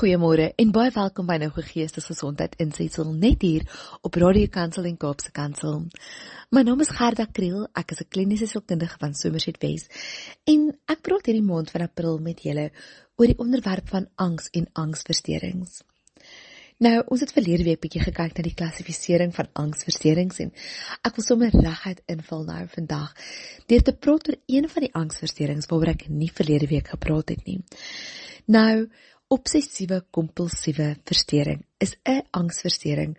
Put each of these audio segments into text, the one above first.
Goeiemôre en baie welkom by Nou Geestesgesondheid insetsel net hier op Radio Kansel en Kaapse Kansel. My naam is Gerda Kriel, ek is 'n kliniese sielkundige van Somerset Wes en ek praat hierdie maand van April met julle oor die onderwerp van angs en angsversteurings. Nou, ons het verlede week bietjie gekyk na die klassifisering van angsversteurings en ek wil sommer reguit inval nou vandag deur te praat oor een van die angsversteurings waaroor ek nie verlede week gepraat het nie. Nou, obsessiewe kompulsiewe versteuring is 'n angsversteuring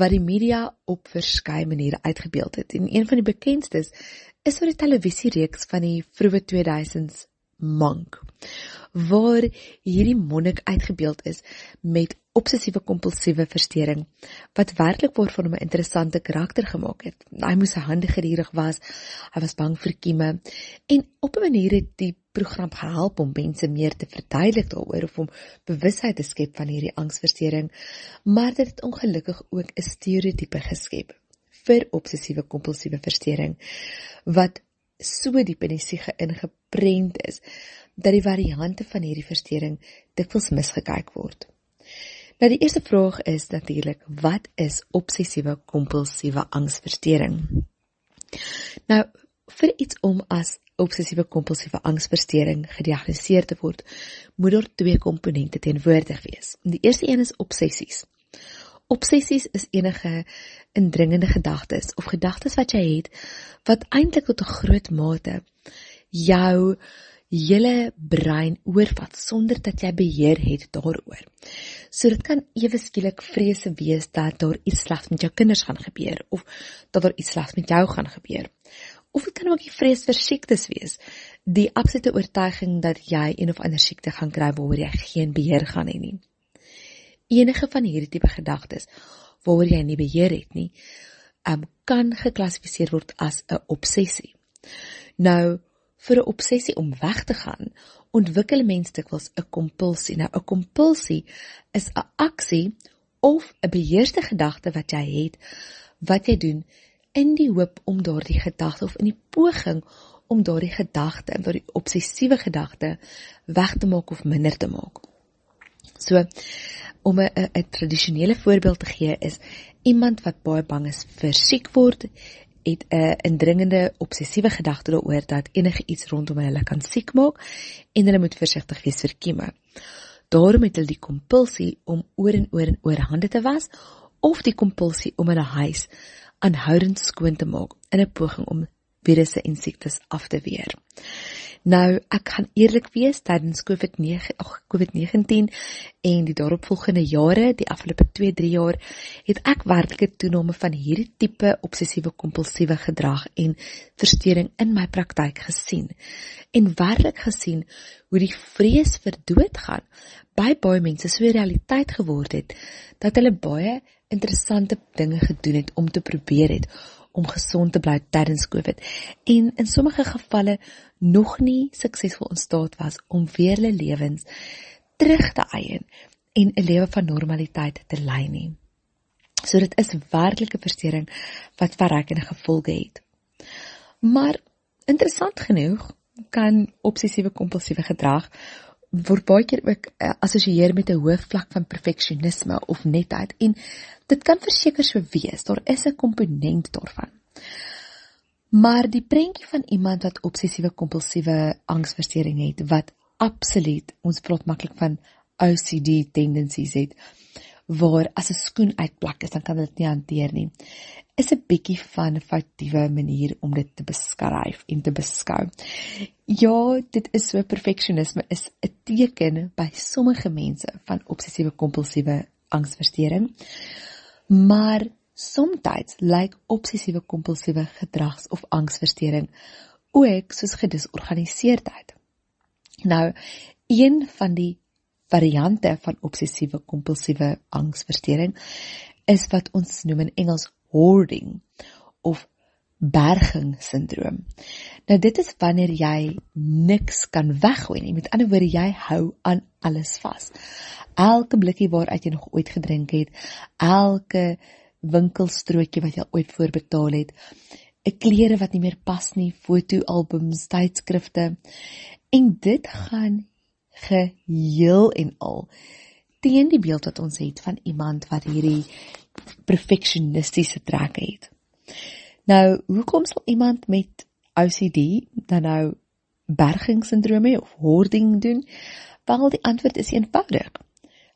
wat die media op verskeie maniere uitgebeeld het. En een van die bekendstes is oor die televisiereeks van die vroeë 2000s Monk waar hierdie monnik uitgebeeld is met obsessiewe kompulsiewe versteuring wat werklik waar van hom 'n interessante karakter gemaak het. Hy moes sy hande gedurig was, hy was bang vir kieme en op 'n manier het die program gehelp om mense meer te verduidelik daaroor of om bewustheid te skep van hierdie angsversteuring, maar dit het ongelukkig ook 'n stereotipe geskep vir obsessiewe kompulsiewe versteuring wat so diep in die siege ingeprent is dat die variante van hierdie versteuring dikwels misgekyk word. Nou die eerste vraag is natuurlik wat is obsessiewe kompulsiewe angsversteuring? Nou vir iets om as obsessiewe kompulsiewe angsversteuring gediagnoseer te word, moet daar twee komponente teenwoordig wees. Die eerste een is obsessies. Obsessies is enige indringende gedagtes of gedagtes wat jy het wat eintlik tot 'n groot mate jou hele brein oorvat sonder dat jy beheer het daaroor. So dit kan ewe skielik vrese wees dat daar iets slegs met jou kinders gaan gebeur of dat daar iets slegs met jou gaan gebeur. Of dit kan ook die vrees vir siektes wees, die absolute oortuiging dat jy een of ander siekte gaan kry waaroor jy geen beheer gaan hê nie. Enige van hierdie tipe gedagtes waaroor jy nie beheer het nie, um, kan geklassifiseer word as 'n obsessie. Nou vir 'n obsessie om weg te gaan, ontwikkel 'n mens dikwels 'n kompulsie. Nou 'n kompulsie is 'n aksie of 'n beheerste gedagte wat jy het wat jy doen in die hoop om daardie gedagte of in die poging om daardie gedagte, daardie obsessiewe gedagte weg te maak of minder te maak. So om 'n 'n tradisionele voorbeeld te gee is iemand wat baie bang is vir siek word het 'n indringende obsessiewe gedagte daaroor dat enige iets rondom hulle kan siek maak en hulle moet versigtig wees vir kieme. Daarom het hulle die kompulsie om oor en oor en oor hande te was of die kompulsie om hulle huis aanhoudend skoon te maak in 'n poging om virusse en siektes af te weer. Nou, ek gaan eerlik wees, tydens COVID-19, ag COVID-19 en die daaropvolgende jare, die afgelope 2-3 jaar, het ek werklike toename van hierdie tipe obsessiewe kompulsiewe gedrag en verstoring in my praktyk gesien. En werklik gesien hoe die vrees vir dood gaan by baie mense so realiteit geword het dat hulle baie interessante dinge gedoen het om te probeer het om gesond te bly tydens COVID en in sommige gevalle nog nie suksesvol in staat was om weer hulle lewens terug te eien en 'n lewe van normaliteit te lei nie. So dit is werklike verstoring wat verrekkende gevolge het. Maar interessant genoeg kan obsessiewe kompulsiewe gedrag word baie keer ook uh, assosieer met 'n hoë vlak van perfeksionisme of netheid en dit kan verseker so wees daar is 'n komponent daarvan maar die prentjie van iemand wat obsessiewe kompulsiewe angsversteuring het wat absoluut ons praat maklik van OCD tendensies het waar as 'n skoen uitplak is dan kan dit nie hanteer nie is 'n bietjie van 'n foutiewe manier om dit te beskryf en te beskou. Ja, dit is so perfeksionisme is 'n teken by sommige mense van obsessiewe kompulsiewe angsversteuring. Maar soms lyk obsessiewe kompulsiewe gedrags- of angsversteuring ook soos gedisorganiseerdheid. Nou, een van die variante van obsessiewe kompulsiewe angsversteuring is wat ons noem in Engels hoarding of berging sindroom. Nou dit is wanneer jy niks kan weggooi nie. Met ander woorde jy hou aan alles vas. elke blikkie waaruit jy nog ooit gedrink het, elke winkelstrootjie wat jy ooit voorbetaal het, 'n klere wat nie meer pas nie, fotoalbums, tydskrifte. En dit gaan geheel en al teen die beeld wat ons het van iemand wat hierdie perfeksionistiese trek het. Nou, hoekom sal iemand met OCD dan nou bergingssindroom of hoarding doen? Wel, die antwoord is eenvoudig.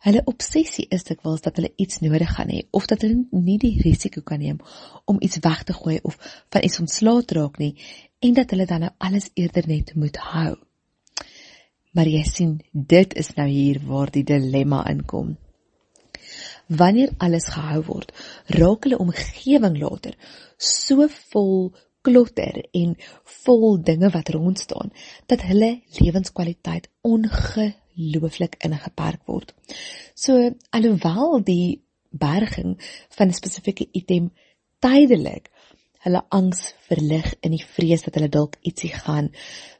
Hulle obsessie is dikwels dat hulle iets nodig gaan hê of dat hulle nie die risiko kan neem om iets weg te gooi of van iets ontslae te raak nie en dat hulle dan nou alles eerder net moet hou. Maar jy sien, dit is nou hier waar die dilemma inkom. Wanneer alles gehou word, raak hulle omgewing later so vol klotter en vol dinge wat rond staan dat hulle lewenskwaliteit ongelooflik ingeperk word. So alhoewel die berging van 'n spesifieke item tydelik hulle angs verlig in die vrees dat hulle dalk ietsie gaan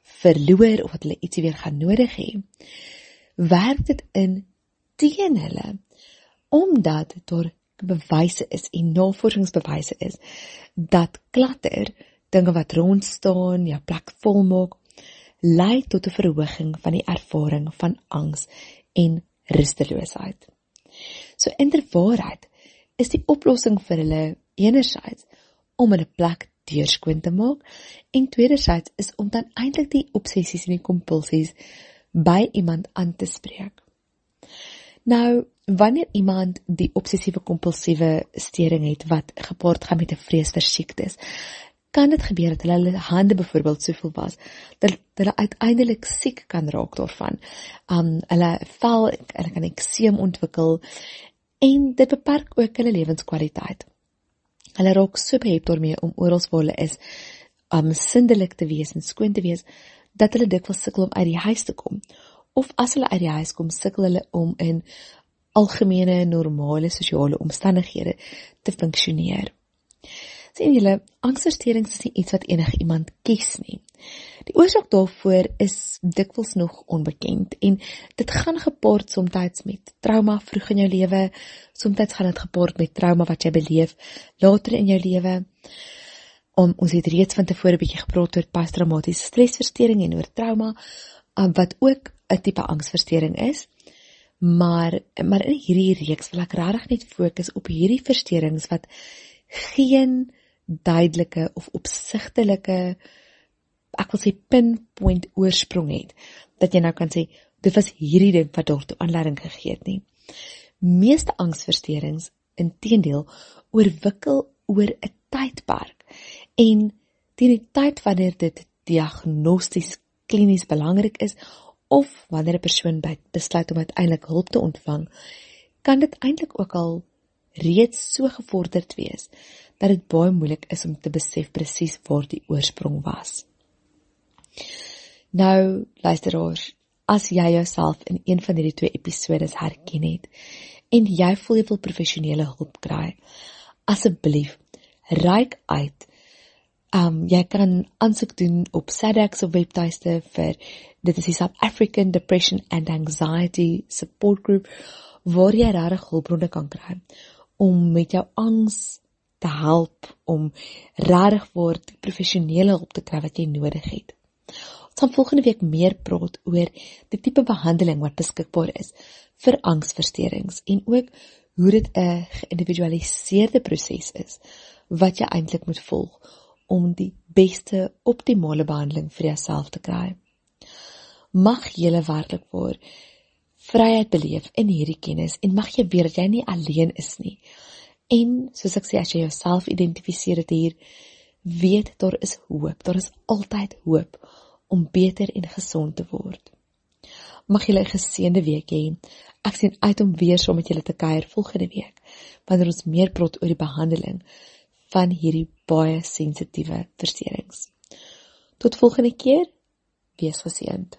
verloor of dat hulle ietsie weer gaan nodig hê, werk dit in teen hulle omdat daar bewyse is en navorsingsbewyse is dat klatter dinge wat rond staan, jou plek vol maak, lei tot 'n verhoging van die ervaring van angs en rusteloosheid. So inderwaarheid is die oplossing vir hulle enerzijds om hulle plek deurskoon te maak en tweederzijds is om dan eintlik die obsessies en die kompulsies by iemand aan te spreek. Nou, wanneer iemand die obsessiewe kompulsiewe stering het wat gepaard gaan met 'n vrees vir siektes, kan dit gebeur dat hulle hulle hande byvoorbeeld soveel was dat hulle uiteindelik siek kan raak daarvan. Um hulle vel, hulle kan ekseem ontwikkel en dit beperk ook hulle lewenskwaliteit. Hulle raak so behep daarmee om oral waar hulle is um, sindelik te wees en skoon te wees dat hulle dikwels sukkel om uit die huis te kom. Of as hulle uit die huis kom, sukkel hulle om in algemene normale sosiale omstandighede te funksioneer. Sien julle, angsversteurings is nie iets wat enige iemand kies nie. Die oorsaak daarvoor is dikwels nog onbekend en dit gaan gepaard soms met trauma vroeg in jou lewe, soms gaan dit gepaard met trauma wat jy beleef later in jou lewe. Om ons het reeds van tevore 'n bietjie gepraat oor posttraumatiese stresversteuring en oor trauma um, wat ook 'n tipe angsversteuring is. Maar maar in hierdie reeks wil ek regtig net fokus op hierdie versteurings wat geen duidelike of opsigtelike ek wil sê pinpoint oorsprong het dat jy nou kan sê dit was hierdie ding wat daartoe aanleiding gegee het nie. Meeste angsversteurings inteendeel oorwikkel oor 'n tydperk en teen die tyd wanneer dit diagnosties klinies belangrik is of wanneer 'n persoon besluit om uiteindelik hulp te ontvang, kan dit eintlik ook al reeds so gevorderd wees dat dit baie moeilik is om te besef presies waar die oorsprong was. Nou, luisteraars, as jy jouself in een van hierdie twee episode herken het en jy voel jy wil professionele hulp kry, asseblief reik uit. Um jy kan aansoek doen op SADAG se webtuiste vir dit is die South African Depression and Anxiety Support Group waar jy regtig hulpbronne kan kry om met jou angs te help om regtig voor die professionele hulp te kry wat jy nodig het. Ons gaan volgende week meer praat oor die tipe behandeling wat beskikbaar is vir angsversteurings en ook hoe dit 'n geïndividualiseerde proses is wat jy eintlik moet volg om die beste optimale behandeling vir jouself te kry. Mag jy werklik waar vryheid beleef in hierdie kennis en mag jy weet dat jy nie alleen is nie. En soos ek sê as jy jouself identifiseer dit hier, weet daar is hoop. Daar is altyd hoop om beter en gesond te word. Mag julle 'n geseënde week hê. Ek sien uit om weer saam met julle te kuier volgende week wanneer ons meer praat oor die behandeling van hierdie baie sensitiewe versteurings. Tot volgende keer. Wees geseënd.